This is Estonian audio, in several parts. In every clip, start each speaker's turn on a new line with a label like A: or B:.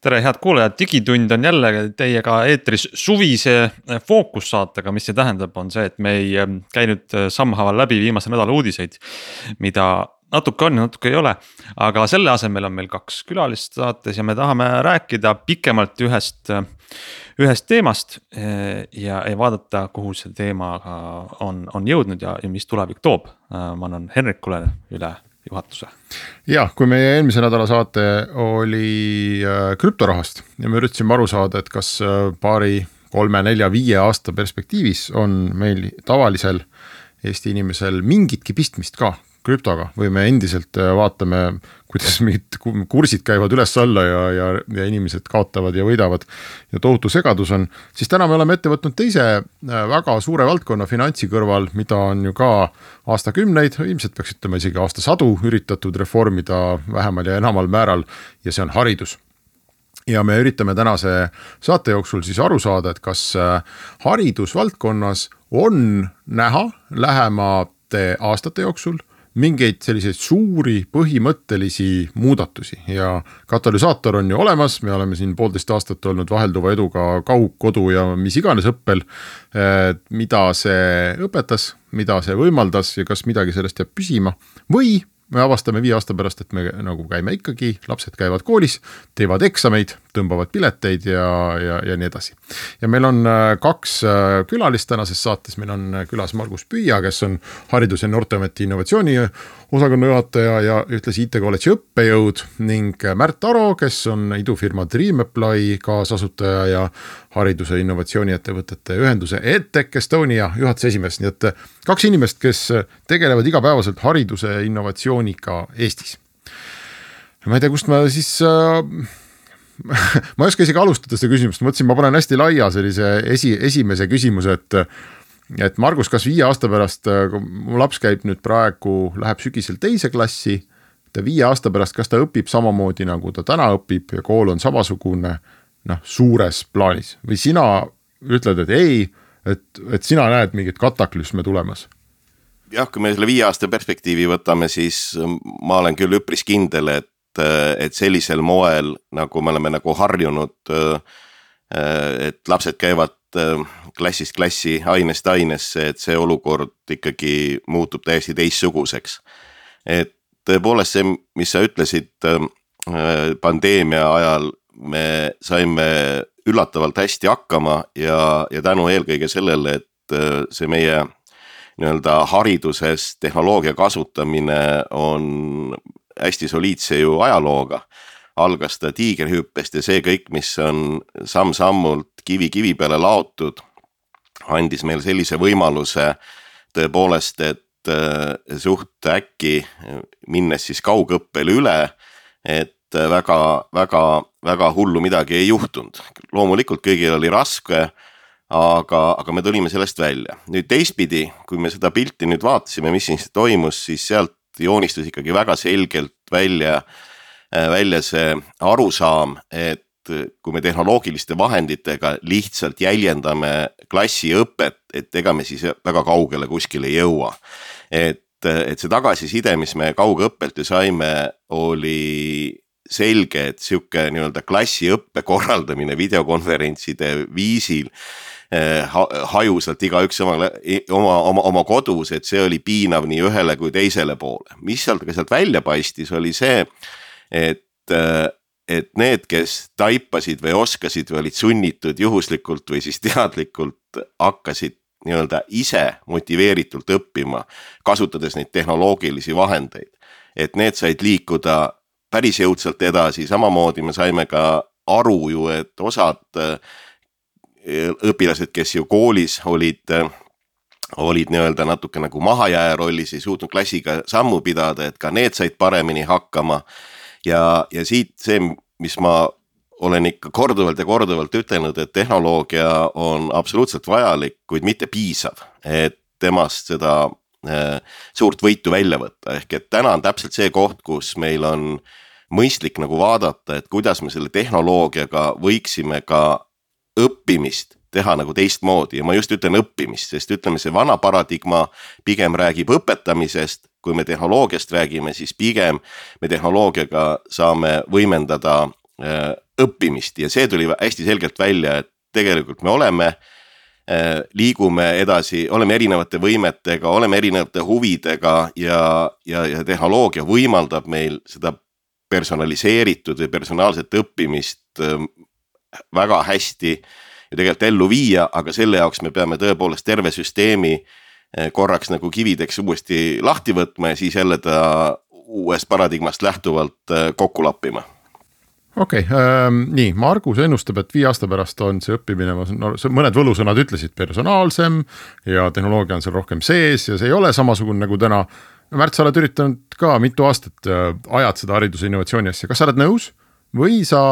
A: tere, head kuulajad, Digitund on jälle teiega eetris suvise fookussaatega, mis see tähendab, on see, et me ei ähm, käi nüüd äh, sammhaaval läbi viimase nädala uudiseid. mida natuke on ja natuke ei ole, aga selle asemel on meil kaks külalist saates ja me tahame rääkida pikemalt ühest, ühest teemast. Eh, ja, vaadata, kuhu see teemaga on, on jõudnud ja, ja mis tulevik toob. Eh, ma annan Henrikule üle juhatuse.
B: jah, kui meie eelmise nädala saate oli eh, krüptorahast ja me üritasime aru saada, et kas paari, kolme, nelja, viie aasta perspektiivis on meil tavalisel Eesti inimesel mingitki pistmist ka krüptoga või me endiselt äh, vaatame, kuidas mingid kursid käivad üles-alla ja, ja, ja inimesed kaotavad ja võidavad. ja tohutu segadus on, siis täna me oleme ette võtnud teise äh, väga suure valdkonna finantsi kõrval, mida on ju ka aastakümneid, ilmselt peaks ütlema isegi aastasadu üritatud reformida vähemal ja enamal määral ja see on haridus ja me üritame tänase saate jooksul siis aru saada, et kas äh, haridusvaldkonnas on näha lähemate aastate jooksul mingeid selliseid suuri põhimõttelisi muudatusi ja katalüsaator on ju olemas, me oleme siin poolteist aastat olnud vahelduva eduga kaugkodu ja mis iganes õppel. mida see õpetas, mida see võimaldas ja kas midagi sellest jääb püsima või me avastame viie aasta pärast, et me nagu käime ikkagi, lapsed käivad koolis, teevad eksameid, tõmbavad pileteid ja, ja, ja nii edasi. ja meil on äh, kaks äh, külalist tänases saates, meil on äh, külas Margus Püüa, kes on Haridus- ja Noorteameti innovatsiooni osakonna juhataja ja ühtlasi IT-kolledži õppejõud ning Märt Aro, kes on idufirma Dreamapply kaasasutaja ja hariduse innovatsiooniettevõtete ühenduse EdTech Estonia juhatuse esimees, nii et kaks inimest, kes tegelevad igapäevaselt hariduse innovatsiooniga Eestis. ma ei tea, kust ma siis äh, ma ei oska isegi alustada seda küsimust, mõtlesin, ma panen hästi laia sellise esi, esimese küsimuse, et et Margus, kas viie aasta pärast, mu laps käib nüüd praegu, läheb sügisel teise klassi, ta viie aasta pärast, kas ta õpib samamoodi, nagu ta täna õpib ja kool on samasugune noh, suures plaanis või sina ütled, et ei, et, et sina näed mingit kataklüsme tulemas?
C: jah, kui me selle viie aasta perspektiivi võtame, siis ma olen küll üpris kindel, et, et sellisel moel, nagu me oleme nagu harjunud. et lapsed käivad klassist klassi, ainest ainesse, et see olukord ikkagi muutub täiesti teistsuguseks. et tõepoolest see, mis sa ütlesid äh, pandeemia ajal me saime üllatavalt hästi hakkama ja, ja tänu eelkõige sellele, et äh, see meie nii-öelda hariduses tehnoloogia kasutamine on hästi soliidse ju ajalooga. algas ta tiigerhüppest ja see kõik, mis on samm-sammult kivi kivi peale laotud andis meile sellise võimaluse tõepoolest, et äh, suht äkki minnes siis kaugõppele üle, et väga, väga, väga hullu midagi ei juhtunud. loomulikult kõigil oli raske, aga, aga me tulime sellest välja. nüüd teistpidi, kui me seda pilti nüüd vaatasime, mis siin toimus, siis sealt joonistus ikkagi väga selgelt välja, äh, välja see arusaam, et et kui me tehnoloogiliste vahenditega lihtsalt jäljendame klassiõpet, et ega me siis väga kaugele kuskile ei jõua. et, et see tagasiside, mis me kaugõppelt ju saime, oli selge, et sihuke nii-öelda klassiõppe korraldamine videokonverentside viisil eh, hajusalt igaüks oma, oma, oma, oma kodus, et see oli piinav nii ühele kui teisele poole. mis sealt ka sealt välja paistis, oli see, et et need, kes taipasid või oskasid või olid sunnitud juhuslikult või siis teadlikult hakkasid nii-öelda ise motiveeritult õppima, kasutades neid tehnoloogilisi vahendeid. et need said liikuda päris jõudsalt edasi, samamoodi me saime ka aru ju, et osad äh, õpilased, kes ju koolis olid äh, olid nii-öelda natuke nagu mahajääja rollis, ei suutnud klassiga sammu pidada, et ka need said paremini hakkama. Ja, ja siit see, mis ma olen ikka korduvalt ja korduvalt ütelnud, et tehnoloogia on absoluutselt vajalik, kuid mitte piisav, et temast seda äh, suurt võitu välja võtta, ehk et täna on täpselt see koht, kus meil on mõistlik nagu vaadata, et kuidas me selle tehnoloogiaga võiksime ka õppimist teha nagu teistmoodi ja ma just ütlen õppimist, sest ütleme, see vana paradigma pigem räägib õpetamisest. kui me tehnoloogiast räägime, siis pigem me tehnoloogiaga saame võimendada äh, õppimist ja see tuli hästi selgelt välja, et tegelikult me oleme äh,. liigume edasi, oleme erinevate võimetega, oleme erinevate huvidega ja, ja, ja tehnoloogia võimaldab meil seda personaliseeritud või personaalset õppimist äh, väga hästi ju tegelikult ellu viia, aga selle jaoks me peame tõepoolest terve süsteemi eh, korraks nagu kivideks uuesti lahti võtma ja siis jälle ta uuest paradigmast lähtuvalt eh, kokku lappima
B: okei okay, ähm,, nii Margus ennustab, et viie aasta pärast on see õppimine, no mõned võlusõnad ütlesid, personaalsem ja tehnoloogia on seal rohkem sees ja see ei ole samasugune nagu täna. Märt, sa oled üritanud ka mitu aastat äh, ajad seda hariduse innovatsiooni asja, kas sa oled nõus? Või sa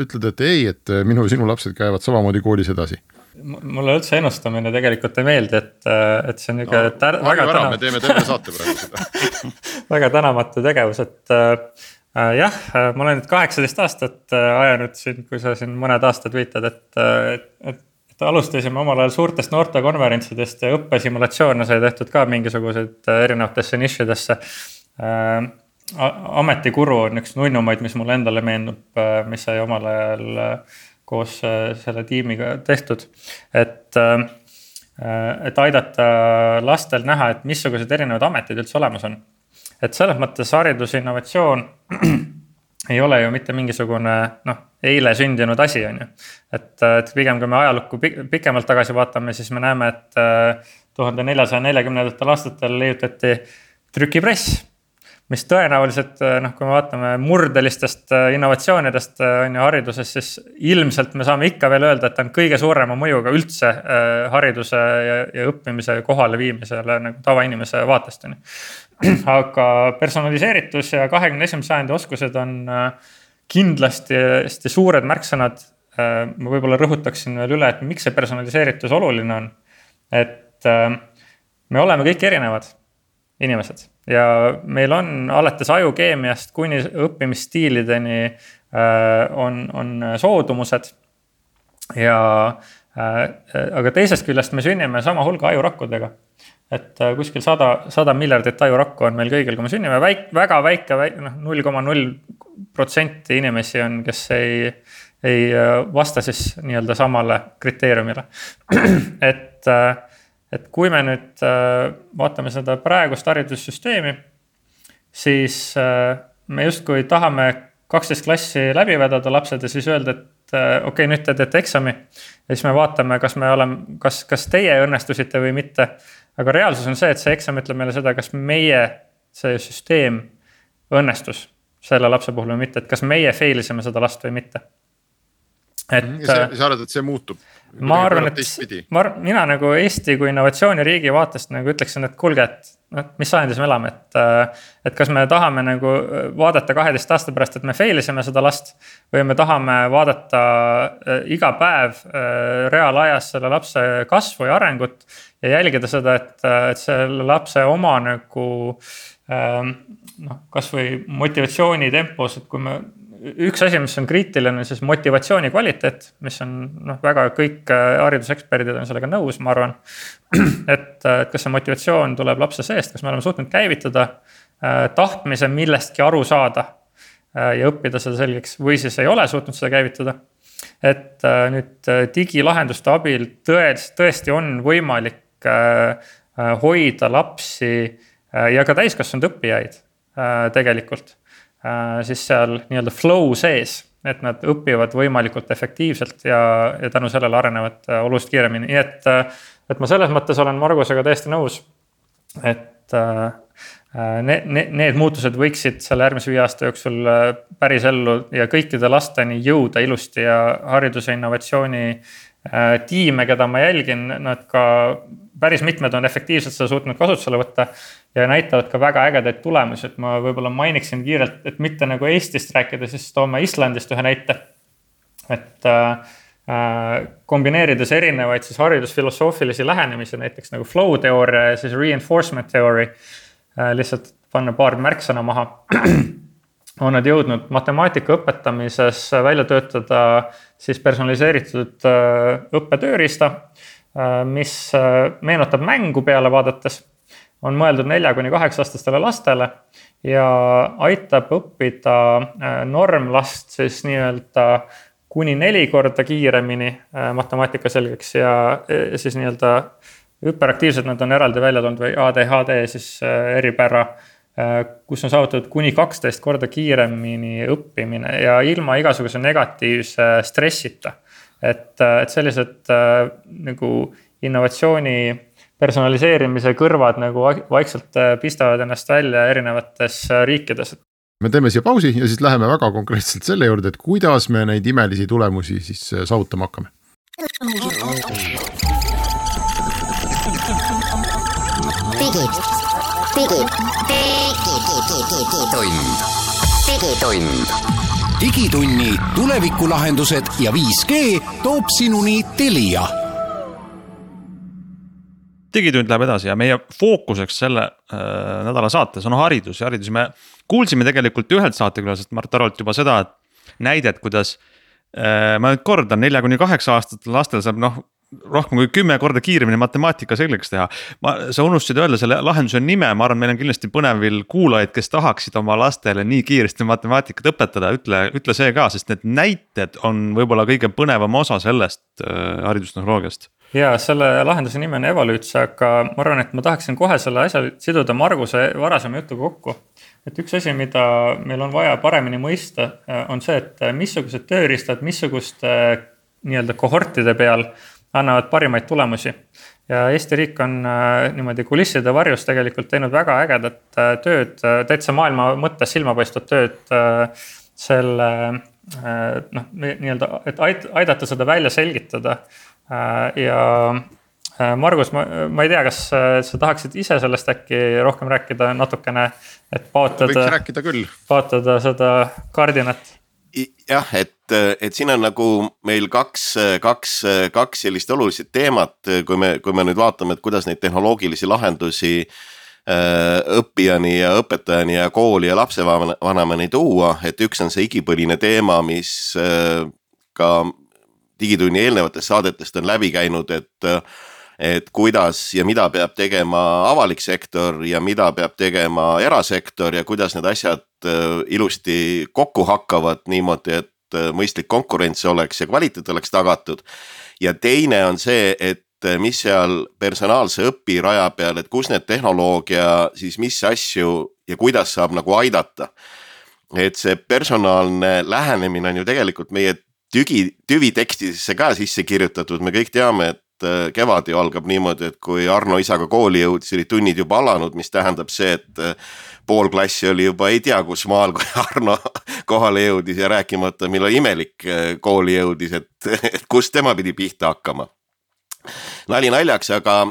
B: ütled, et ei, et minu ja sinu lapsed käivad samamoodi koolis edasi?
D: mulle üldse ennustamine tegelikult ei meeldi, et, et see on nihuke no,
B: tär, väga täna... me teeme terve saate praegu seda
D: väga tänamatu tegevus, et äh, jah, ma olen nüüd kaheksateist aastat äh, ajanud siin, kui sa siin mõned aastad viitad, et, et, et, alustasime omal ajal suurtest noortekonverentsidest ja õppesimulatsioone sai tehtud ka mingisuguseid äh, erinevatesse nišidesse äh, ametikuru on üks nunnumaid, mis mulle endale meenub, äh, mis sai omal ajal äh, koos äh, selle tiimiga tehtud. et, et aidata lastel näha, et missugused erinevad ametid üldse olemas on. et selles mõttes hariduse innovatsioon ei ole ju mitte mingisugune noh, eile sündinud asi, on ju. et, et pigem, kui me ajalukku pikemalt tagasi vaatame, siis me näeme, et tuhande neljasaja neljakümnendatel aastatel leiutati trükipress mis tõenäoliselt äh, noh, kui me vaatame murdelistest äh, innovatsioonidest äh, on ju hariduses, siis ilmselt me saame ikka veel öelda, et ta on kõige suurema mõjuga üldse hariduse ja, ja õppimise kohaleviimisele nagu tavainimese vaatest on ju. aga personaliseeritus ja kahekümne esimese sajandi oskused on kindlasti hästi suured märksõnad. ma võib-olla rõhutaksin veel üle, et miks see personaliseeritus oluline on. et me oleme kõik erinevad inimesed ja meil on alates ajukeemiast kuni õppimisstiilideni äh, on, on soodumused. ja äh, aga teisest küljest me sünnime sama hulga ajurakkudega. et äh, kuskil sada, sada miljardit ajurakku on meil kõigil, kui me sünnime väik-, väga väike, noh null koma null protsenti inimesi on, kes ei, ei vasta siis nii-öelda samale kriteeriumile et äh, et kui me nüüd äh, vaatame seda praegust haridussüsteemi, siis äh, me justkui tahame kaksteist klassi läbi vedada lapsed ja siis öelda, et äh, okei okay,, nüüd te teete eksami. ja siis me vaatame, kas me oleme, kas, kas teie õnnestusite või mitte. aga reaalsus on see, et see eksam ütleb meile seda, kas meie, see süsteem õnnestus selle lapse puhul või mitte, et kas meie fail isime seda last või mitte
B: et. Mhm. sa, sa arvad, et see muutub?
D: Ma arvan, et ma mina nagu Eesti kui innovatsiooniriigi vaatest nagu ütleksin, et kuulge, et noh, mis sajandis me elame, et. Äh, et kas me tahame nagu vaadata kaheteist aasta pärast, et me fail isime seda last. või me tahame vaadata äh, iga päev äh, reaalajas selle lapse kasvu ja arengut. ja jälgida seda, et, et selle lapse oma nagu noh, kasvõi motivatsiooni tempos, et kui me üks asi, mis on kriitiline, siis motivatsiooni kvaliteet, mis on noh, väga kõik äh, hariduseksperdid on sellega nõus, ma arvan. et, äh, et kas see motivatsioon tuleb lapse seest, kas me oleme suutnud käivitada äh, tahtmise millestki aru saada ja õppida seda selgeks või siis ei ole suutnud seda käivitada. et nüüd digilahenduste abil tõesti, tõesti on võimalik hoida lapsi ja ka täiskasvanud õppijaid tegelikult siis seal nii-öelda flow sees, et nad õpivad võimalikult efektiivselt ja, ja tänu sellele arenevad äh, oluliselt kiiremini, nii et. Äh, et ma selles mõttes olen Margusega täiesti nõus, et need, need, need muutused võiksid selle järgmise viie aasta jooksul päris ellu ja kõikide lasteni jõuda ilusti ja hariduse innovatsiooni tiime, keda ma jälgin, nad ka päris mitmed on efektiivselt seda suutnud kasutusele võtta ja näitavad ka väga ägedaid tulemusi, et ma võib-olla mainiksin kiirelt, et mitte nagu Eestist rääkida, siis toome Islandist ühe näite. et kombineerides erinevaid siis haridusfilosoofilisi lähenemisi, näiteks nagu flow teooria ja siis reinforcement theory. lihtsalt panna paar märksõna maha on nad jõudnud matemaatika õpetamises välja töötada siis personaliseeritud õppetööriista, mis meenutab mängu peale vaadates on mõeldud nelja kuni kaheksa aastastele lastele ja aitab õppida äh, normlast siis nii-öelda kuni neli korda kiiremini äh, matemaatika selgeks ja siis nii-öelda hüperaktiivsed nad on eraldi välja toonud või ADHD siis äh, eripära kus on saavutatud kuni kaksteist korda kiiremini õppimine ja ilma igasuguse negatiivse stressita. et, et sellised nagu innovatsiooni personaliseerimise kõrvad nagu vaikselt äh, pistavad ennast välja erinevates äh, riikides.
B: me teeme siia pausi ja siis läheme väga konkreetselt selle juurde, et kuidas me neid imelisi tulemusi siis äh, saavutama hakkame.
E: digid, digid, digitund, digitund
F: digitunni tulevikulahendused ja 5G toob sinuni Telia.
A: Digitund läheb edasi ja meie fookuseks selle äh, nädala saates on haridus ja haridus, me kuulsime tegelikult ühelt saatekülaliselt Mart Arolt juba seda näidet, kuidas äh,. ma nüüd kordan, nelja kuni kaheksa aastatel lastel saab noh rohkem kui kümme korda kiiremini matemaatika selgeks teha. ma, sa unustasid öelda selle lahenduse nime, ma arvan, meil on kindlasti põnevil kuulajaid, kes tahaksid oma lastele nii kiiresti matemaatikat õpetada, ütle, ütle see ka, sest need näited on võib-olla kõige põnevam osa sellest äh, haridustehnoloogiast
D: ja selle lahenduse nimi on Evolutes, aga ma arvan, et ma tahaksin kohe selle asja siduda Marguse varasema jutuga kokku. et üks asi, mida meil on vaja paremini mõista, on see, et missugused tööriistad, missuguste nii-öelda kohortide peal annavad parimaid tulemusi. ja Eesti riik on äh, niimoodi kulisside varjus tegelikult teinud väga ägedat äh, tööd, äh, täitsa maailma mõttes silmapaistvat tööd selle noh, nii-öelda, et aidata seda välja selgitada ja Margus, ma, ma ei tea, kas sa tahaksid ise sellest äkki rohkem rääkida natukene, et paotada, paotada seda kardinat?
C: Jah, et, et siin on nagu meil kaks, kaks, kaks sellist olulist teemat, kui me, kui me nüüd vaatame, et kuidas neid tehnoloogilisi lahendusi õppijani ja õpetajani ja kooli ja lapsevanemani tuua, et üks on see igipõline teema, mis ka digitunni eelnevatest saadetest on läbi käinud, et et kuidas ja mida peab tegema avalik sektor ja mida peab tegema erasektor ja kuidas need asjad äh, ilusti kokku hakkavad niimoodi, et äh, mõistlik konkurents oleks ja kvaliteet oleks tagatud. ja teine on see, et äh, mis seal personaalse õpiraja peal, et kus need tehnoloogia siis mis asju ja kuidas saab nagu aidata. et see personaalne lähenemine on ju tegelikult meie tügi, tüvitekstidesse ka sisse kirjutatud, me kõik teame, et äh, kevad ju algab niimoodi, et kui Arno isaga kooli jõudis, olid tunnid juba alanud, mis tähendab see, et äh, pool klassi oli juba ei tea kus maal, kui Arno kohale jõudis ja rääkimata, millal imelik äh, kooli jõudis, et, et kust tema pidi pihta hakkama. nali naljaks, aga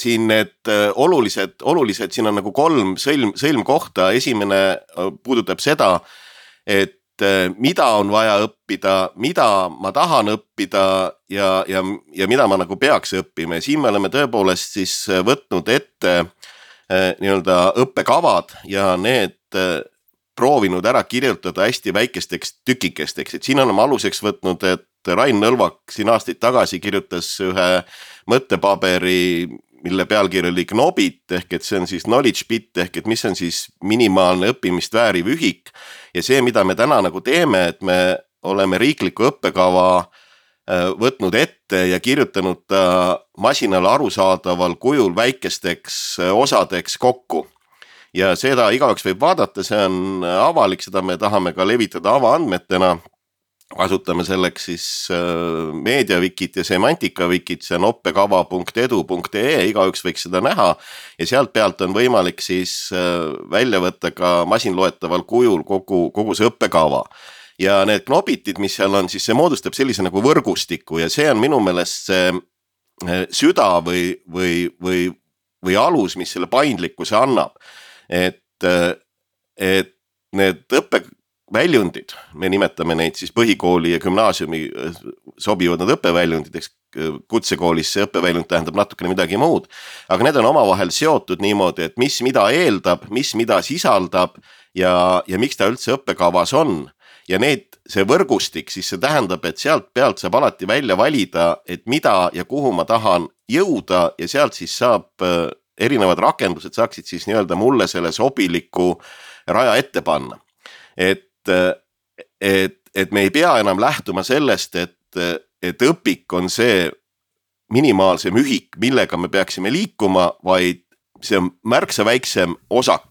C: siin need olulised, olulised, siin on nagu kolm sõlm, sõlmkohta, esimene puudutab seda, et mida on vaja õppida, mida ma tahan õppida ja, ja, ja mida ma nagu peaks õppima. Ja siin me oleme tõepoolest siis eh, võtnud ette eh, nii-öelda õppekavad ja need proovinud ära kirjutada hästi väikesteks tükikesteks, et siin oleme aluseks võtnud, et Rain Nõlvak siin aastaid tagasi kirjutas ühe mõttepaberi, mille pealkiri oli Knobit ehk et see on siis knowledge bit ehk et mis on siis minimaalne õppimist vääriv ühik ja see, mida me täna nagu teeme, et me oleme riikliku õppekava äh, võtnud ette ja kirjutanud ta masinale arusaadaval kujul väikesteks äh, osadeks kokku. ja seda igaüks võib vaadata, see on avalik, seda me tahame ka levitada avaandmetena kasutame selleks siis äh, meediavikit ja semantikavikit, see on oppekava.edu.ee, igaüks võiks seda näha. ja sealt pealt on võimalik siis äh, välja võtta ka masinloetaval kujul kogu, kogu see õppekava. ja need knobitid, mis seal on, siis see moodustab sellise nagu võrgustiku ja see on minu meelest see äh, süda või, või, või, või alus, mis selle paindlikkuse annab. et, et need õppe väljundid, me nimetame neid siis põhikooli ja gümnaasiumi sobivad nad õppeväljunditeks. kutsekoolis see õppeväljund tähendab natukene midagi muud, aga need on omavahel seotud niimoodi, et mis mida eeldab, mis mida sisaldab ja, ja miks ta üldse õppekavas on ja need, see võrgustik, siis see tähendab, et sealt pealt saab alati välja valida, et mida ja kuhu ma tahan jõuda ja sealt siis saab äh, erinevad rakendused saaksid siis nii-öelda mulle selle sobiliku raja ette panna. et et, et me ei pea enam lähtuma sellest, et, et õpik on see minimaalsem ühik, millega me peaksime liikuma, vaid see on märksa väiksem osak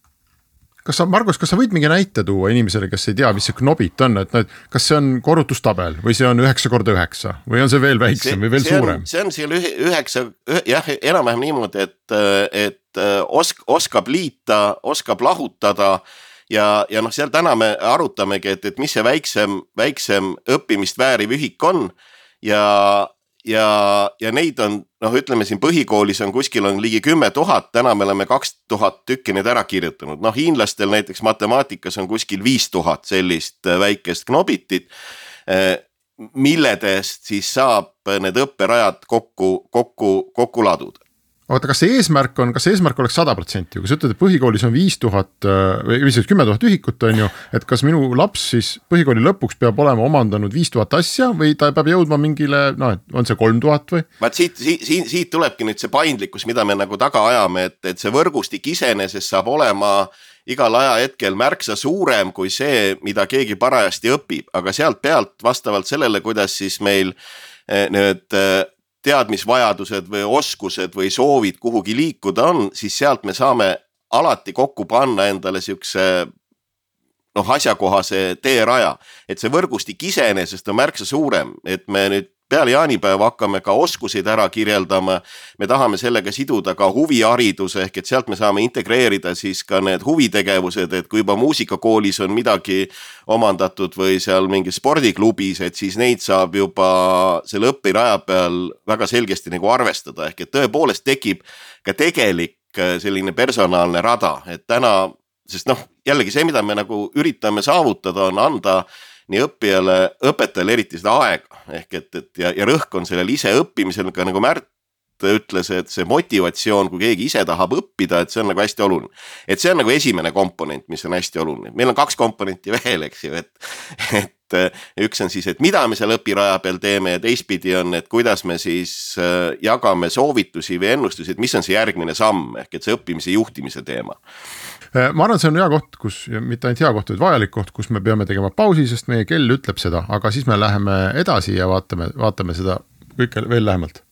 B: kas sa, Margus, kas sa võid mingi näite tuua inimesele, kes ei tea, mis see Knobit on, et noh, et kas see on korrutustabel või see on üheksa korda üheksa või on see veel väiksem see, või veel
C: see
B: suurem?
C: see on seal üheksa, jah, enam-vähem niimoodi, et, et osk-, oskab liita, oskab lahutada ja, ja noh, seal täna me arutamegi, et, et mis see väiksem, väiksem õppimist vääriv ühik on. ja, ja, ja neid on noh, ütleme siin põhikoolis on kuskil on ligi kümme tuhat, täna me oleme kaks tuhat tükki neid ära kirjutanud, noh hiinlastel näiteks matemaatikas on kuskil viis tuhat sellist äh, väikest knobitit äh, milledest siis saab need õpperajad kokku, kokku, kokku laduda
B: oota, kas see eesmärk on, kas eesmärk oleks sada protsenti, kui sa ütled, et põhikoolis on viis tuhat äh, või mis see kümme tuhat ühikut on ju. et kas minu laps siis põhikooli lõpuks peab olema omandanud viis tuhat asja või ta peab jõudma mingile noh, et on see kolm tuhat või?
C: vaat siit, siit, siit, siit tulebki nüüd see paindlikkus, mida me nagu taga ajame, et, et see võrgustik iseenesest saab olema igal ajahetkel märksa suurem kui see, mida keegi parajasti õpib, aga sealt pealt vastavalt sellele, kuidas siis meil eh, need eh, teadmisvajadused või oskused või soovid kuhugi liikuda on, siis sealt me saame alati kokku panna endale siukse noh, asjakohase teeraja. et see võrgustik iseenesest on märksa suurem, et me nüüd peale jaanipäeva hakkame ka oskuseid ära kirjeldama. me tahame sellega siduda ka huvihariduse ehk et sealt me saame integreerida siis ka need huvitegevused, et kui juba muusikakoolis on midagi omandatud või seal mingis spordiklubis, et siis neid saab juba selle õpiraja peal väga selgesti nagu arvestada, ehk et tõepoolest tekib ka tegelik äh, selline personaalne rada, et täna, sest noh, jällegi see, mida me nagu üritame saavutada, on anda nii õppijale, õpetajale eriti seda aega. Ehk et, et ja, ja rõhk on sellel iseõppimisel ka nagu Märt ütles, et see motivatsioon, kui keegi ise tahab õppida, et see on nagu hästi oluline. et see on nagu esimene komponent, mis on hästi oluline, meil on kaks komponenti veel, eks ju, et, et üks on siis, et mida me seal õpiraja peal teeme ja teistpidi on, et kuidas me siis äh, jagame soovitusi või ennustusi, et mis on see järgmine samm ehk et see õppimise juhtimise teema.
B: Äh, ma arvan, see on hea koht, kus mitte ainult hea koht, vaid vajalik koht, kus me peame tegema pausi, sest meie kell ütleb seda, aga siis me läheme edasi ja vaatame, vaatame seda kõike veel lähemalt.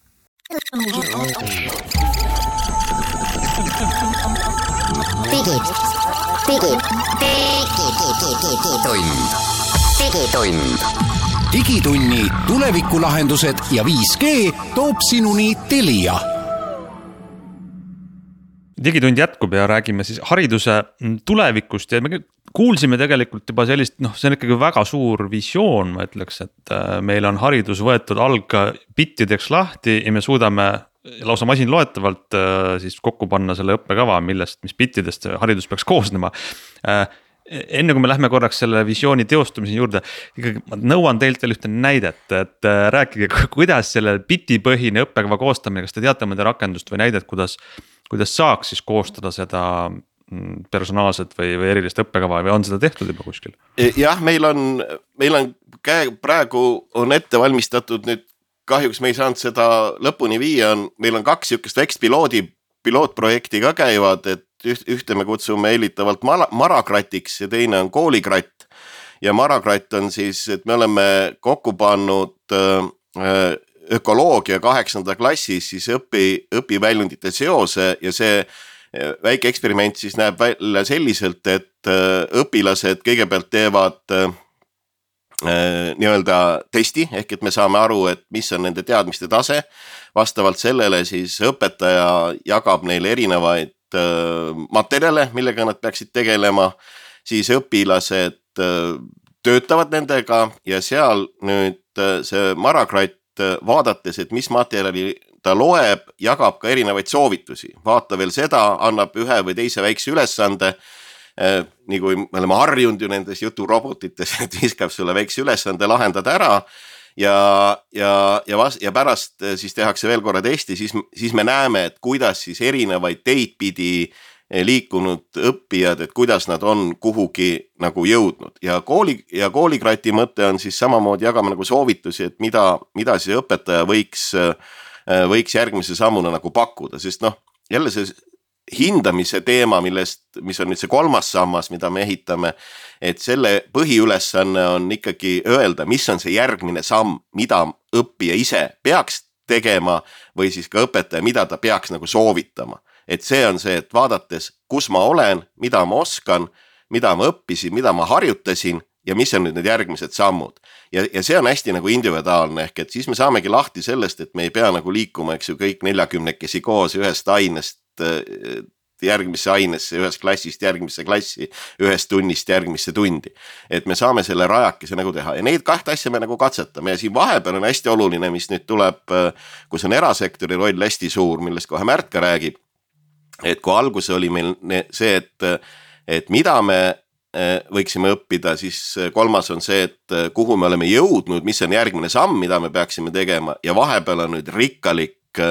E: digi, digi, digitund, digitund
F: digitunni tulevikulahendused ja 5G toob sinuni Telia
A: digitund jätkub ja räägime siis hariduse tulevikust ja me kuulsime tegelikult juba sellist, noh, see on ikkagi väga suur visioon, ma ütleks, et äh, meil on haridus võetud algbittideks lahti ja me suudame lausa masinloetavalt äh, siis kokku panna selle õppekava, millest, mis bittidest haridus peaks koosnema. Äh, enne kui me lähme korraks selle visiooni teostumise juurde, ikkagi ma nõuan teilt veel ühte näidet, et rääkige, kuidas selle bitipõhine õppekava koostamine, kas te teate mõnda rakendust või näidet, kuidas kuidas saaks siis koostada seda mm, personaalset või, või erilist õppekava või on seda tehtud juba kuskil?
C: E, jah, meil on, meil on käe, praegu on ette valmistatud nüüd, kahjuks me ei saanud seda lõpuni viia, on, meil on kaks sihukest väikest piloodi, pilootprojekti ka käivad, et üht, ühte me kutsume hellitavalt mara, marakratiks ja teine on koolikratt. ja marakratt on siis, et me oleme kokku pannud äh, ökoloogia kaheksanda klassis siis õpi, õpiväljundite seose ja see eh, väike eksperiment siis näeb välja selliselt, et õpilased kõigepealt teevad äh, nii-öelda testi ehk et me saame aru, et mis on nende teadmiste tase. vastavalt sellele siis õpetaja jagab neile erinevaid äh, materjale, millega nad peaksid tegelema, siis õpilased äh, töötavad nendega ja seal nüüd see Marakratt Äh, vaadates, et mis materjali ta loeb, jagab ka erinevaid soovitusi, vaata veel seda, annab ühe või teise väikse ülesande. nii kui me oleme harjunud ju nendes juturobotites, et viskab sulle väikse ülesande, lahendad ära ja, ja, ja vas- ja pärast eh, siis tehakse veel korra testi, siis, siis me näeme, et kuidas siis erinevaid teid pidi eh, liikunud õppijad, et kuidas nad on kuhugi nagu jõudnud. Ja kooli ja koolikrati mõte on siis samamoodi jagame nagu soovitusi, et mida, mida siis õpetaja võiks, eh, võiks järgmise sammuna nagu pakkuda, sest noh, jälle see hindamise teema, millest, mis on nüüd see kolmas sammas, mida me ehitame. et selle põhiülesanne on ikkagi öelda, mis on see järgmine samm, mida õppija ise peaks tegema või siis ka õpetaja, mida ta peaks nagu soovitama. et see on see, et vaadates, kus ma olen, mida ma oskan, mida ma õppisin, mida ma harjutasin ja mis on nüüd need järgmised sammud. ja, ja see on hästi nagu individuaalne, ehk et siis me saamegi lahti sellest, et me ei pea nagu liikuma, eks ju, kõik neljakümnekesi koos ühest ainest järgmisse ainesse, ühest klassist järgmisse klassi, ühest tunnist järgmisse tundi. et me saame selle rajakese nagu teha ja neid kahte asja me nagu katsetame ja siin vahepeal on hästi oluline, mis nüüd tuleb, kus on erasektori roll hästi suur, millest kohe Märt ka räägib. et kui alguses oli meil see, et, et mida me Äh, võiksime õppida, siis kolmas on see, et kuhu me oleme jõudnud, mis on järgmine samm, mida me peaksime tegema ja vahepeal on nüüd rikkalik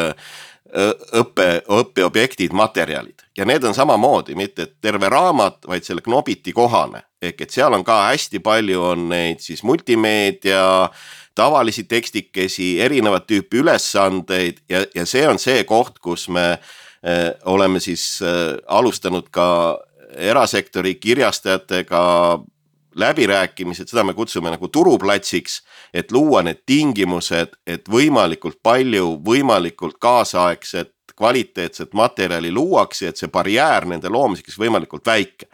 C: õppe, õppeobjektid, materjalid ja need on samamoodi, mitte terve raamat, vaid selle Knobiti kohane. ehk et seal on ka hästi palju on neid siis multimeedia, tavalisi tekstikesi, erinevat tüüpi ülesandeid ja, ja see on see koht, kus me oleme siis alustanud ka erasektori kirjastajatega läbirääkimised, seda me kutsume nagu turuplatsiks, et luua need tingimused, et võimalikult palju, võimalikult kaasaegset, kvaliteetset materjali luuakse, et see barjäär nende loomiseks võimalikult väike.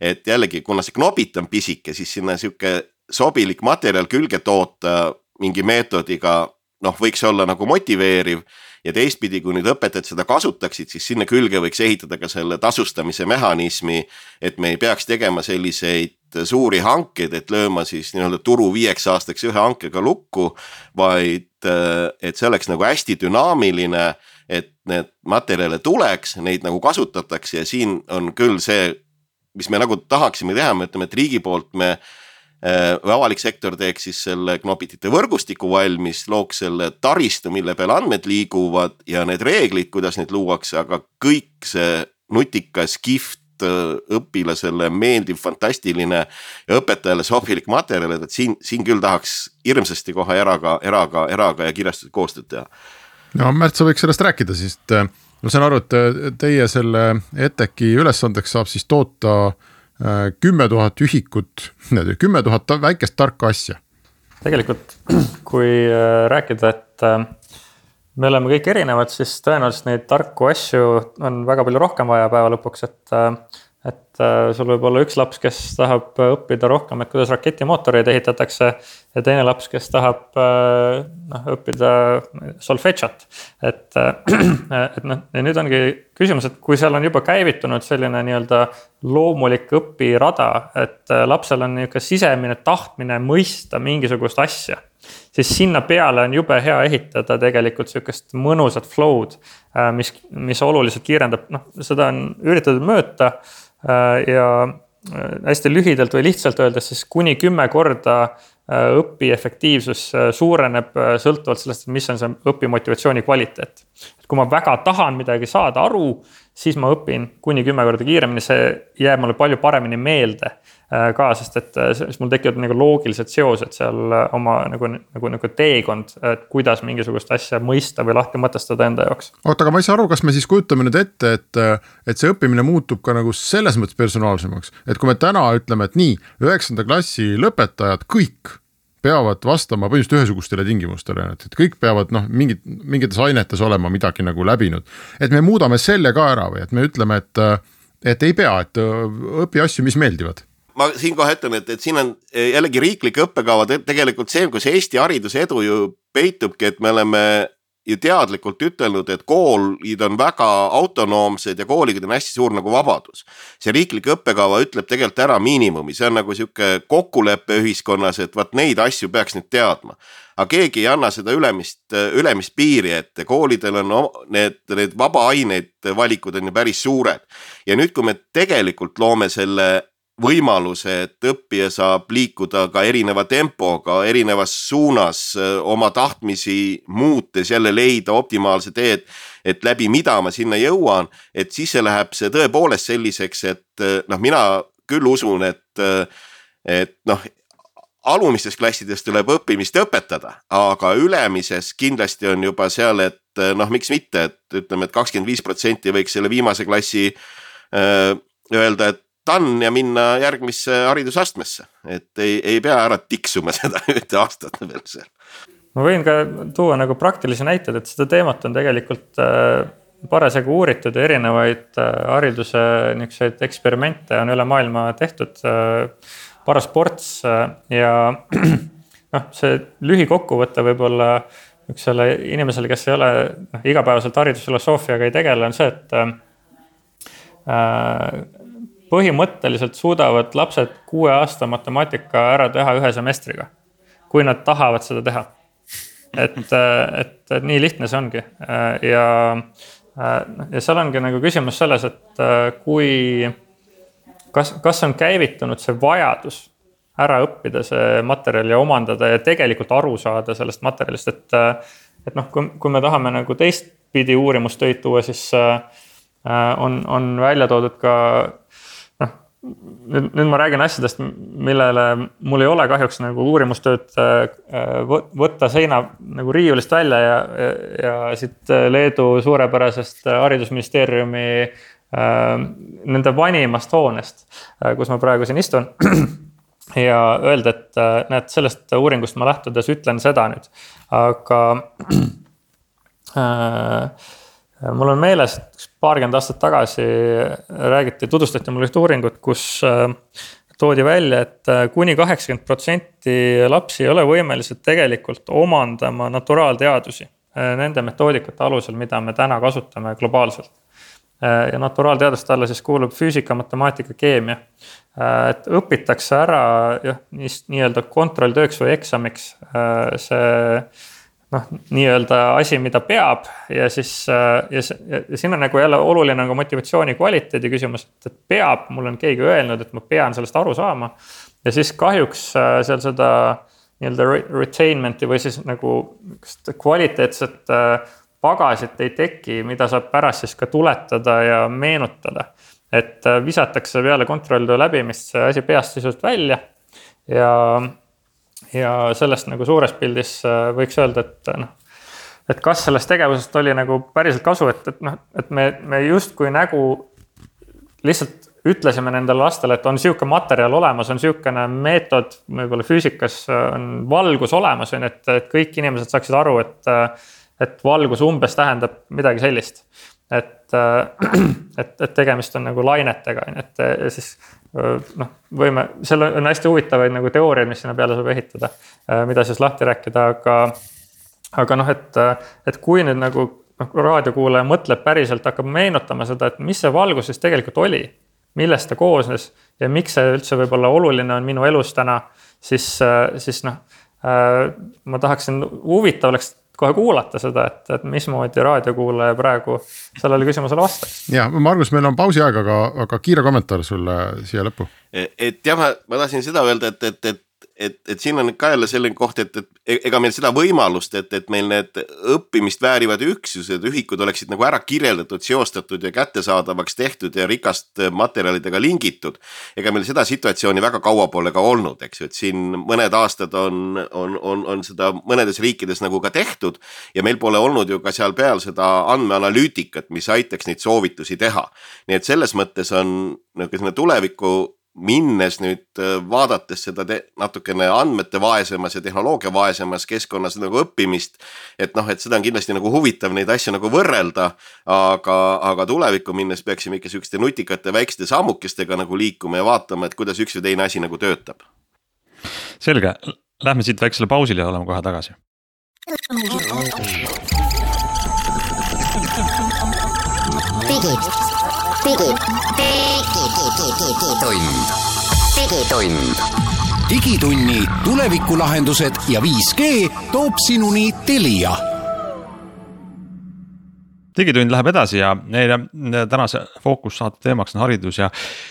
C: et jällegi, kuna see knopit on pisike, siis sinna sihuke sobilik materjal külge toota mingi meetodiga noh, võiks olla nagu motiveeriv ja teistpidi, kui nüüd õpetajad seda kasutaksid, siis sinna külge võiks ehitada ka selle tasustamise mehhanismi. et me ei peaks tegema selliseid suuri hankeid, et lööma siis nii-öelda turu viieks aastaks ühe hankega lukku. vaid et see oleks nagu hästi dünaamiline, et need materjale tuleks, neid nagu kasutatakse ja siin on küll see, mis me nagu tahaksime teha, me ütleme, et riigi poolt me Äh, või avalik sektor teeks siis selle Knopitite võrgustiku valmis, looks selle taristu, mille peal andmed liiguvad ja need reeglid, kuidas neid luuakse, aga kõik see nutikas, kihvt äh, õpilasele meeldiv, fantastiline ja õpetajale sobilik materjal, et siin, siin küll tahaks hirmsasti kohe eraga, eraga, eraga ja kirjastusega koostööd teha.
B: no Märt, sa võiks sellest rääkida, siis äh, ma saan aru, et teie selle ETEC-i ülesandeks saab siis toota äh, Äh, kümme tuhat ühikut, kümme tuhat väikest tarka asja.
D: tegelikult, kui äh, rääkida, et äh, me oleme kõik erinevad, siis tõenäoliselt neid tarku asju on väga palju rohkem vaja päeva lõpuks, et et äh, sul võib olla üks laps, kes tahab õppida rohkem, et kuidas raketimootoreid ehitatakse. ja teine laps, kes tahab äh, noh õppida solfedžat, et, äh, et noh, ja nüüd ongi küsimus, et kui seal on juba käivitunud selline nii-öelda loomulik õpirada, et lapsel on nihuke sisemine tahtmine mõista mingisugust asja siis sinna peale on jube hea ehitada tegelikult sihukest mõnusat flow'd, mis, mis oluliselt kiirendab, noh, seda on üritatud mõõta Äh, ja äh, hästi lühidalt või lihtsalt öeldes siis kuni kümme korda äh, õpi efektiivsus suureneb sõltuvalt sellest, mis on see õpimotivatsiooni kvaliteet. Kui ma väga tahan midagi saada aru, siis ma õpin kuni kümme korda kiiremini, see jääb mulle palju paremini meelde Äh, ka, sest et äh, siis mul tekivad nagu loogilised seosed seal äh, oma nagu, nagu, nagu teekond, et kuidas mingisugust asja mõista või lahti mõtestada enda jaoks.
B: oota, aga ma ei saa aru, kas me siis kujutame nüüd ette, et, et see õppimine muutub ka nagu selles mõttes personaalsemaks, et kui me täna ütleme, et nii, üheksanda klassi lõpetajad kõik peavad vastama põhimõtteliselt ühesugustele tingimustele, et, et kõik peavad noh, mingid, mingites ainetes olema midagi nagu läbinud. et me muudame selle ka ära või et me ütleme, et, et ei pea, et õpi asju, mis meeldivad
C: ma siinkohal ütlen, et, et siin on eh, jällegi riiklike õppekavad tegelikult see, kus Eesti hariduse edu ju peitubki, et me oleme ju teadlikult ütelnud, et koolid on väga autonoomsed ja koolidel on hästi suur nagu vabadus. see riiklik õppekava ütleb tegelikult ära miinimumi, see on nagu sihuke kokkulepe ühiskonnas, et vot neid asju peaks nüüd teadma aga keegi ei anna seda ülemist, ülemist piiri ette, koolidel on need, need vabaained, valikud on ju päris suured. ja nüüd, kui me tegelikult loome selle võimaluse, et õppija saab liikuda ka erineva tempoga, erinevas suunas oma tahtmisi muutes jälle leida optimaalse tee, et. et läbi mida ma sinna jõuan, et siis see läheb see tõepoolest selliseks, et noh, mina küll usun, et, et noh alumistes klassides tuleb õppimist õpetada, aga ülemises kindlasti on juba seal, et noh, miks mitte, et ütleme et, et kakskümmend viis protsenti võiks selle viimase klassi öö, öelda, et done ja minna järgmisse haridusastmesse, et ei, ei pea ära tiksuma seda ühte aastat veel seal.
D: ma võin ka tuua nagu praktilisi näiteid, et seda teemat on tegelikult äh, parasjagu uuritud ja erinevaid äh, hariduse niisuguseid eksperimente on üle maailma tehtud äh, parasports ja noh, see lühikokkuvõte võib-olla niisugusele inimesele, kes ei ole noh, igapäevaselt haridusfilosoofiaga ei tegele, on see, et äh, põhimõtteliselt suudavad lapsed kuue aasta matemaatika ära teha ühe semestriga. kui nad tahavad seda teha. et, et, et nii lihtne see ongi ja, ja seal ongi nagu küsimus selles, et kui, kas, kas on käivitunud see vajadus ära õppida see materjal ja omandada ja tegelikult aru saada sellest materjalist, et. et noh, kui, kui me tahame nagu teistpidi uurimustöid tuua, siis on, on välja toodud ka nüüd, nüüd ma räägin asjadest, millele mul ei ole kahjuks nagu uurimustööd äh, võtta seina nagu riiulist välja ja, ja, ja siit Leedu suurepärasest haridusministeeriumi äh, nende vanimast hoonest, äh, kus ma praegu siin istun. ja öelda, et näed, sellest uuringust ma lähtudes ütlen seda nüüd, aga äh, mul on meeles, et paarkümmend aastat tagasi räägiti, tutvustati mulle ühte uuringut, kus äh, toodi välja et, et äh, kuni kaheksakümmend protsenti lapsi ei ole võimelised tegelikult omandama naturaalteadusi äh, nende metoodikate alusel, mida me täna kasutame globaalselt. ja naturaalteaduste alla siis kuulub füüsika, matemaatika, keemia. et õpitakse ära jah, nii-öelda kontrolltööks või eksamiks see noh, nii-öelda asi, mida peab ja siis äh, ja, ja, siin on nagu jälle oluline nagu motivatsiooni kvaliteedi küsimus, et peab, mul on keegi öelnud, et ma pean sellest aru saama. ja siis kahjuks äh, seal seda nii-öelda retainment'i või siis nagu kvaliteetset äh, pagasit ei teki, mida saab pärast siis ka tuletada ja meenutada. et visatakse peale kontrolltöö läbimist see asi peast sisuliselt välja ja ja sellest nagu suures pildis äh, võiks öelda, et noh. et kas sellest tegevusest oli nagu päriselt kasu, et, et noh, et me, me justkui nägu lihtsalt ütlesime nendele lastele, et on sihuke materjal olemas, on sihukene meetod, võib-olla füüsikas on valgus olemas, on ju, et, et kõik inimesed saaksid aru, et. et valgus umbes tähendab midagi sellist. et, et, et tegemist on nagu lainetega, on ju, et siis noh, võime, seal on hästi huvitavaid nagu teooriaid, mis sinna peale saab ehitada, mida siis lahti rääkida, aga. aga noh, et, et kui nüüd nagu noh, raadiokuulaja mõtleb päriselt, hakkab meenutama seda, et mis see valgus siis tegelikult oli. millest ta koosnes ja miks see üldse võib-olla oluline on minu elus täna, siis, siis noh. ma tahaksin, huvitav oleks kohe kuulata seda, et, et mismoodi raadiokuulaja praegu sellele küsimusele vastaks.
B: ja Margus, meil on pausi aeg, aga, aga kiire kommentaar sulle siia lõppu.
C: et jah, ma, ma tahtsin seda öelda, et, et, et et, et siin on ka jälle selline koht, et, et e-, ega meil seda võimalust, et, et meil need õppimist väärivad üksused, ühikud oleksid nagu ära kirjeldatud, seostatud ja kättesaadavaks tehtud ja rikast materjalidega lingitud. ega meil seda situatsiooni väga kaua pole ka olnud, eks ju, et siin mõned aastad on, on, on, on seda mõnedes riikides nagu ka tehtud. ja meil pole olnud ju ka seal peal seda andmeanalüütikat, mis aitaks neid soovitusi teha. nii et selles mõttes on niisugune tuleviku minnes nüüd äh, vaadates seda natukene andmete vaesemas ja tehnoloogia vaesemas keskkonnas nagu õppimist. et noh, et seda on kindlasti nagu huvitav neid asju nagu võrrelda, aga, aga tulevikku minnes peaksime ikka sihukeste nutikate väikeste sammukestega nagu liikuma ja vaatama, et kuidas üks või teine asi nagu töötab.
A: selge, lähme siit väiksele pausile ja oleme kohe tagasi.
E: digid digitund, digitund,
F: digitunni tulevikulahendused ja 5G toob sinuni Telia
A: digitund läheb edasi ja neile tänase fookussaate teemaks on haridus ja.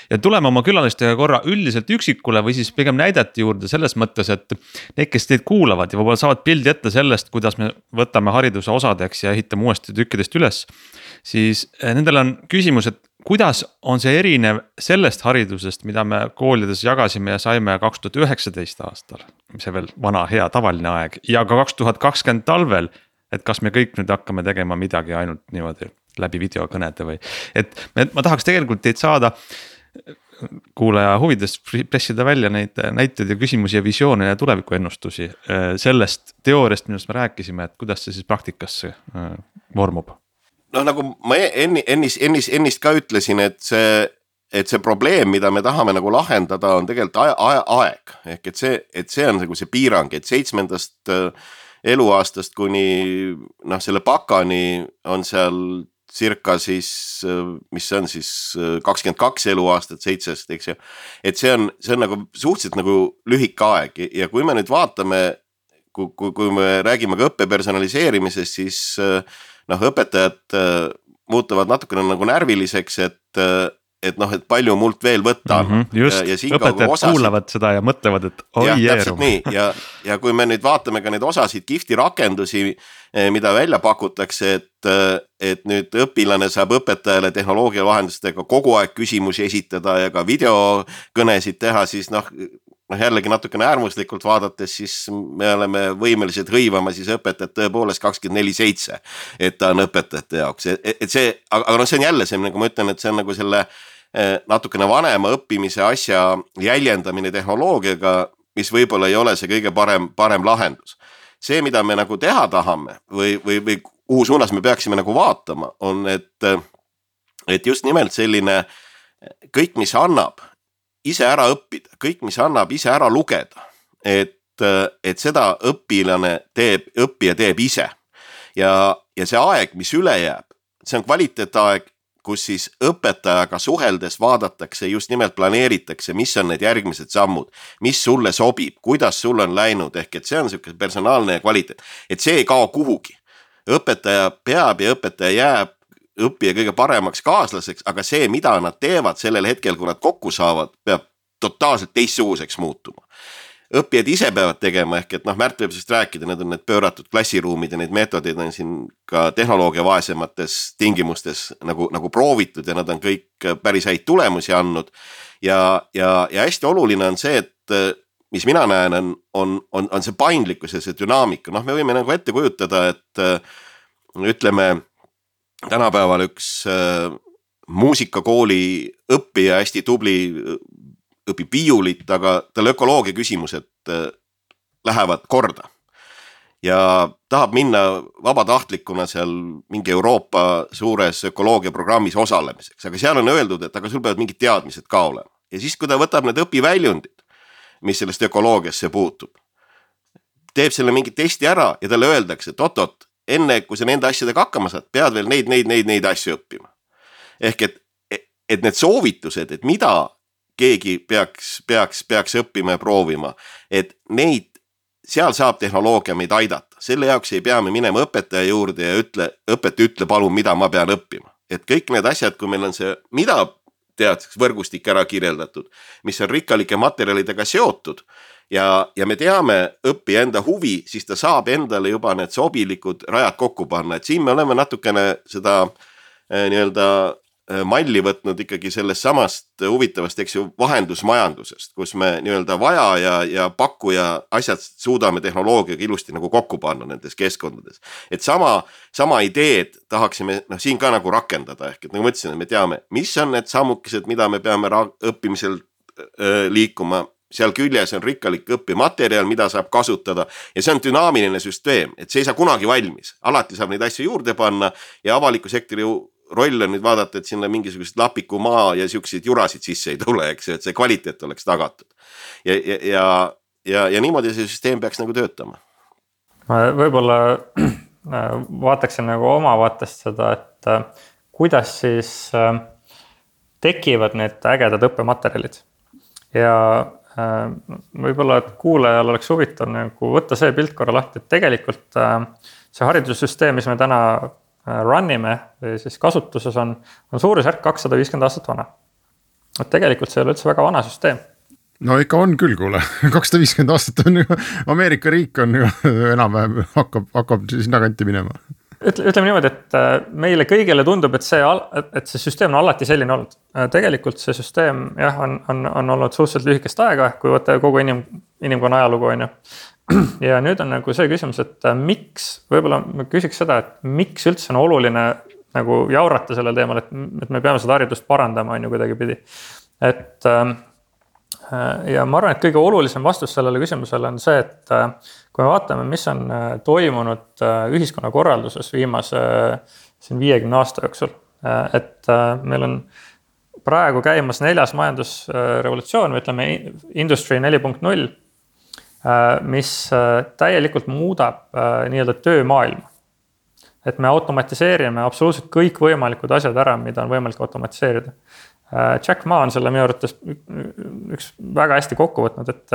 A: ja tuleme oma külalistega korra üldiselt üksikule või siis pigem näidete juurde selles mõttes, et. Need, kes teid kuulavad ja võib-olla saavad pildi ette sellest, kuidas me võtame hariduse osadeks ja ehitame uuesti tükkidest üles. siis eh, nendel on küsimus, et kuidas on see erinev sellest haridusest, mida me koolides jagasime ja saime kaks tuhat üheksateist aastal. see veel vana hea tavaline aeg ja ka kaks tuhat kakskümmend talvel et kas me kõik nüüd hakkame tegema midagi ainult niimoodi läbi videokõnede või, et ma tahaks tegelikult teid saada. kuulaja huvides pressida välja neid näiteid ja küsimusi ja visioone ja tulevikuennustusi äh, sellest teooriast, millest me rääkisime, et kuidas see siis praktikasse äh, vormub.
C: Noh, nagu ma e-, enni, ennist, ennist, ennist ka ütlesin, et see et see probleem, mida me tahame nagu lahendada, on tegelikult aja, aja, aeg ehk et see, et see on nagu see piirang, et seitsmendast äh, eluaastast kuni noh, selle pakani on seal circa siis, mis see on siis kakskümmend kaks eluaastat seitsest, eks ju. et see on, see on nagu suhteliselt nagu lühike aeg ja kui me nüüd vaatame, kui, kui, kui me räägime ka õppe personaliseerimisest, siis noh, õpetajad muutuvad natukene nagu närviliseks, et et noh, et palju mult veel võtta on
A: mm. -hmm, just, õpetajad osasid... kuulavad seda ja mõtlevad, et oi
C: jeerum. täpselt nii ja, ja kui me nüüd vaatame ka neid osasid kihvti rakendusi, eh, mida välja pakutakse, et, eh, et nüüd õpilane saab õpetajale tehnoloogia vahendustega kogu aeg küsimusi esitada ja ka videokõnesid teha, siis noh noh, jällegi natukene äärmuslikult vaadates, siis me oleme võimelised hõivama siis õpetajat tõepoolest kakskümmend neli seitse. et ta on õpetajate jaoks, et see, aga noh, see on jälle see, nagu ma ütlen, et see on nagu selle eh, natukene vanema õppimise asja jäljendamine tehnoloogiaga, mis võib-olla ei ole see kõige parem, parem lahendus. see, mida me nagu teha tahame või, või, või kuhu suunas me peaksime nagu vaatama, on, et, et just nimelt selline kõik, mis annab ise ära õppida, kõik, mis annab ise ära lugeda. et, et seda õpilane teeb, õppija teeb ise. ja, ja see aeg, mis üle jääb, see on kvaliteetaeg, kus siis õpetajaga suheldes vaadatakse, just nimelt planeeritakse, mis on need järgmised sammud, mis sulle sobib, kuidas sul on läinud, ehk et see on sihuke personaalne kvaliteet, et see ei kao kuhugi. õpetaja peab ja õpetaja jääb õppija kõige paremaks kaaslaseks, aga see, mida nad teevad sellel hetkel, kui nad kokku saavad, peab totaalselt teistsuguseks muutuma. õppijad ise peavad tegema, ehk et noh, Märt võib sellest rääkida, need on need pööratud klassiruumid ja neid meetodeid on siin ka tehnoloogia vaesemates tingimustes nagu, nagu proovitud ja nad on kõik päris häid tulemusi andnud. ja, ja, ja hästi oluline on see, et mis mina näen, on, on, on, on see paindlikkus ja see dünaamika, noh, me võime nagu ette kujutada, et ütleme tänapäeval üks äh, muusikakooli õppija, hästi tubli, õpib viiulit, aga tal ökoloogia küsimused äh, lähevad korda. ja tahab minna vabatahtlikuna seal mingi Euroopa suures ökoloogia programmis osalemiseks, aga seal on öeldud, et aga sul peavad mingid teadmised ka olema. ja siis, kui ta võtab need õpiväljundid, mis sellest ökoloogiasse puutub, teeb selle mingi testi ära ja talle öeldakse, et oot-oot, enne kui sa nende asjadega hakkama saad, pead veel neid, neid, neid, neid asju õppima. ehk et, et need soovitused, et mida keegi peaks, peaks, peaks õppima ja proovima, et neid, seal saab tehnoloogia meid aidata, selle jaoks ei pea me minema õpetaja juurde ja ütle, õpetaja ütle palun, mida ma pean õppima. et kõik need asjad, kui meil on see, mida tead, võrgustik ära kirjeldatud, mis on rikkalike materjalidega seotud ja, ja me teame õppija enda huvi, siis ta saab endale juba need sobilikud rajad kokku panna, et siin me oleme natukene seda eh, nii-öelda eh, malli võtnud ikkagi sellest samast huvitavast, eks ju, vahendusmajandusest, kus me nii-öelda vaja ja, ja pakkuja asjad suudame tehnoloogiaga ilusti nagu kokku panna nendes keskkondades. et sama, sama ideed tahaksime noh, siin ka nagu rakendada, ehk et nagu ma ütlesin, et me teame, mis on need sammukesed, mida me peame õppimisel öö, liikuma seal küljes on rikkalik õppematerjal, mida saab kasutada ja see on dünaamiline süsteem, et see ei saa kunagi valmis, alati saab neid asju juurde panna ja avaliku sektori roll on nüüd vaadata, et sinna mingisugust lapikumaa ja siukseid jurasid sisse ei tule, eks ju, et see kvaliteet oleks tagatud. ja, ja, ja, ja, ja niimoodi see süsteem peaks nagu töötama.
D: ma võib-olla vaataksin nagu oma vaatest seda, et kuidas siis äh, tekivad need ägedad õppematerjalid. ja äh, võib-olla, et kuulajal oleks huvitav nagu võtta see pilt korra lahti, et tegelikult äh, see haridussüsteem, mis me täna äh, run ime või siis kasutuses on, on suurusjärk kakssada viiskümmend aastat vana. et tegelikult see ei ole üldse väga vana süsteem.
B: No ikka on küll, kuule, kakssada viiskümmend aastat on ju, Ameerika riik on ju enam-vähem hakkab, hakkab sinnakanti minema
D: ütle, ütleme niimoodi, et äh, meile kõigile tundub, et see, et see süsteem on alati selline olnud. Äh, tegelikult see süsteem jah, on, on, on olnud suhteliselt lühikest aega, kui võtta kogu inim, inimkonna ajalugu, on ju. ja nüüd on nagu see küsimus, et äh, miks, võib-olla ma küsiks seda, et miks üldse on oluline nagu jaurata sellel teemal, et, et me peame seda haridust parandama, on ju kuidagipidi. et ähm, Äh, ja ma arvan, et kõige olulisem vastus sellele küsimusele on see, et kui me vaatame, mis on äh, toimunud ühiskonnakorralduses viimase siin viiekümne aasta jooksul, et meil on praegu käimas neljas majandusrevolutsioon või ütleme, industry neli punkt null, mis täielikult muudab nii-öelda töömaailma. et me automatiseerime absoluutselt kõikvõimalikud asjad ära, mida on võimalik automatiseerida Äh, Jack Ma on selle minu arvates üks väga hästi kokku võtnud, et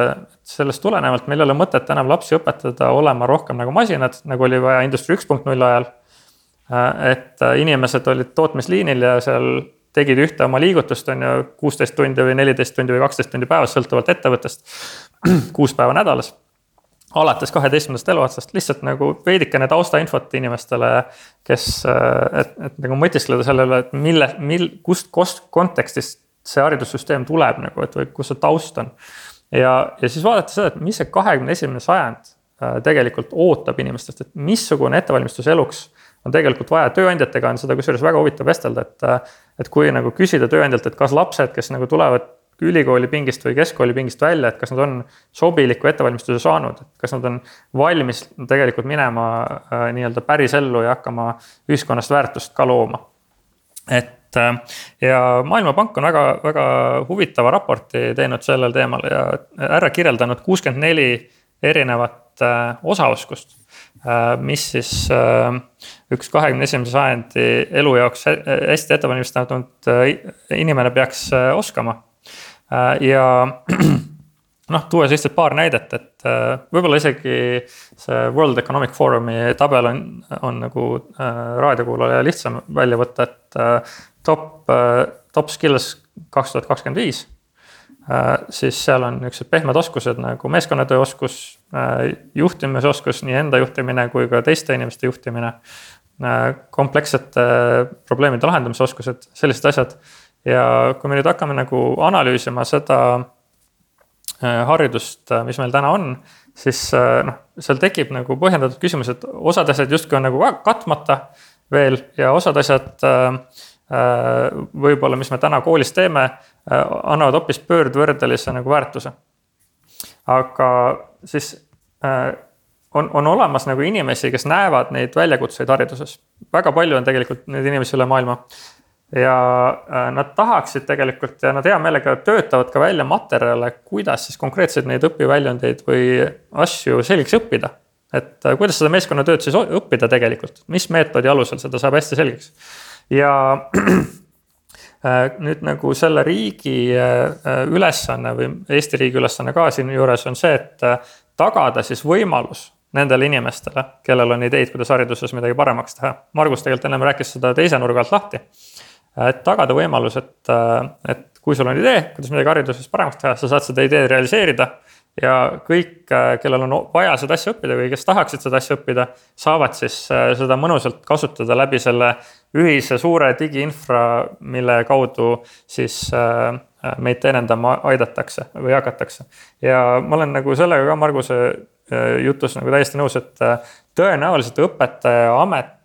D: sellest tulenevalt meil ei ole mõtet enam lapsi õpetada olema rohkem nagu masinad, nagu oli vaja Industry üks punkt null ajal. Äh, et äh, inimesed olid tootmisliinil ja seal tegid ühte oma liigutust, on ju, kuusteist tundi või neliteist tundi või kaksteist tundi päevas, sõltuvalt ettevõttest. kuus päeva nädalas alates kaheteistkümnendast eluaastast lihtsalt nagu veidikene taustainfot inimestele, kes, et, et nagu mõtiskleda selle üle, et mille, mil, kust, kust kontekstist see haridussüsteem tuleb nagu, et või kus see taust on. ja, ja siis vaadata seda, et mis see kahekümne esimene sajand äh, tegelikult ootab inimestest, et missugune ettevalmistus eluks on tegelikult vaja, tööandjatega on seda kusjuures väga huvitav vestelda, et. Äh, et kui nagu küsida tööandjalt, et kas lapsed, kes nagu tulevad ülikooli pingist või keskkooli pingist välja, et kas nad on sobiliku ettevalmistuse saanud, et kas nad on valmis tegelikult minema äh, nii-öelda pärisellu ja hakkama ühiskonnast väärtust ka looma. et äh, ja Maailmapank on väga, väga huvitava raporti teinud sellel teemal ja ära kirjeldanud kuuskümmend neli erinevat äh, osaoskust äh,. mis siis äh, üks kahekümne esimese sajandi elu jaoks hästi ettevalmistatud äh, inimene peaks oskama Äh, ja noh, tuues lihtsalt paar näidet, et äh, võib-olla isegi see World Economic Forumi tabel on, on nagu äh, raadiokuulaja lihtsam välja võtta, et top, top skills kaks tuhat kakskümmend viis. siis seal on niuksed pehmed oskused nagu meeskonnatöö oskus, juhtimisoskus, nii enda juhtimine kui ka teiste inimeste juhtimine. komplekssete probleemide lahendamise oskused, sellised asjad ja kui me nüüd hakkame nagu analüüsima seda äh, haridust, äh, mis meil täna on, siis äh, noh, seal tekib nagu põhjendatud küsimus, et osad asjad justkui on nagu katmata veel ja osad asjad võib-olla, mis me täna koolis teeme, annavad hoopis pöördvõrdelise nagu väärtuse. aga siis on, on olemas nagu inimesi, kes näevad neid väljakutseid hariduses. väga palju on tegelikult neid inimesi üle maailma ja äh, nad tahaksid tegelikult ja nad hea meelega töötavad ka välja materjale, kuidas siis konkreetselt neid õpiväljundeid või asju selgeks õppida. et äh, kuidas seda meeskonnatööd siis õppida tegelikult, mis meetodi alusel, seda saab hästi selgeks. ja äh, nüüd nagu selle riigi ülesanne või Eesti riigi ülesanne ka siinjuures on see, et tagada siis võimalus nendele inimestele, kellel on ideid, kuidas hariduses midagi paremaks teha. Margus tegelikult ennem rääkis seda teise nurga alt lahti et tagada võimalus, et, et kui sul on idee, kuidas midagi hariduses paremaks teha, sa saad seda ideed realiseerida. ja kõik, kellel on vaja seda asja õppida või kes tahaksid seda asja õppida, saavad siis äh, seda mõnusalt kasutada läbi selle ühise suure digiinfra, mille kaudu siis äh, meid teenindama aidatakse või hakatakse. ja ma olen nagu sellega ka Marguse äh, jutus nagu täiesti nõus, et tõenäoliselt õpetaja amet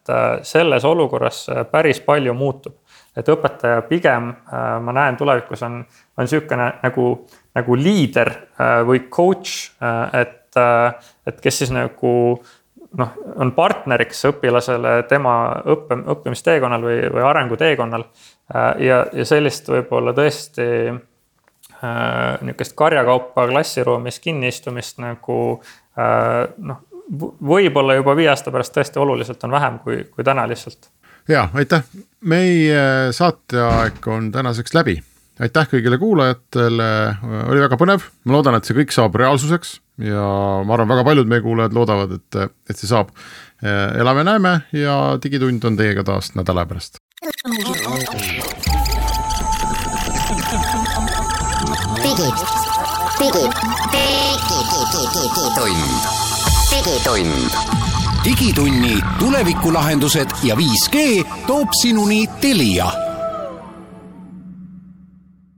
D: selles olukorras päris palju muutub et õpetaja pigem äh, ma näen tulevikus on, on sihukene nagu, nagu liider äh, või coach, äh, et, et kes siis nagu noh, on partneriks õpilasele tema õppe, õppimisteekonnal või, või arenguteekonnal. ja, ja sellist võib-olla tõesti nihukest karjakaupa klassiruumis kinniistumist nagu noh, võib-olla juba viie aasta pärast tõesti oluliselt on vähem kui, kui täna lihtsalt
B: ja aitäh, meie saateaeg on tänaseks läbi. aitäh kõigile kuulajatele, oli väga põnev, ma loodan, et see kõik saab reaalsuseks ja ma arvan, väga paljud meie kuulajad loodavad, et, et see saab. elame-näeme ja Digitund on teiega taas nädala pärast.
E: digi, digi, digitund, digitund
F: digitunni tulevikulahendused ja 5G toob sinuni Telia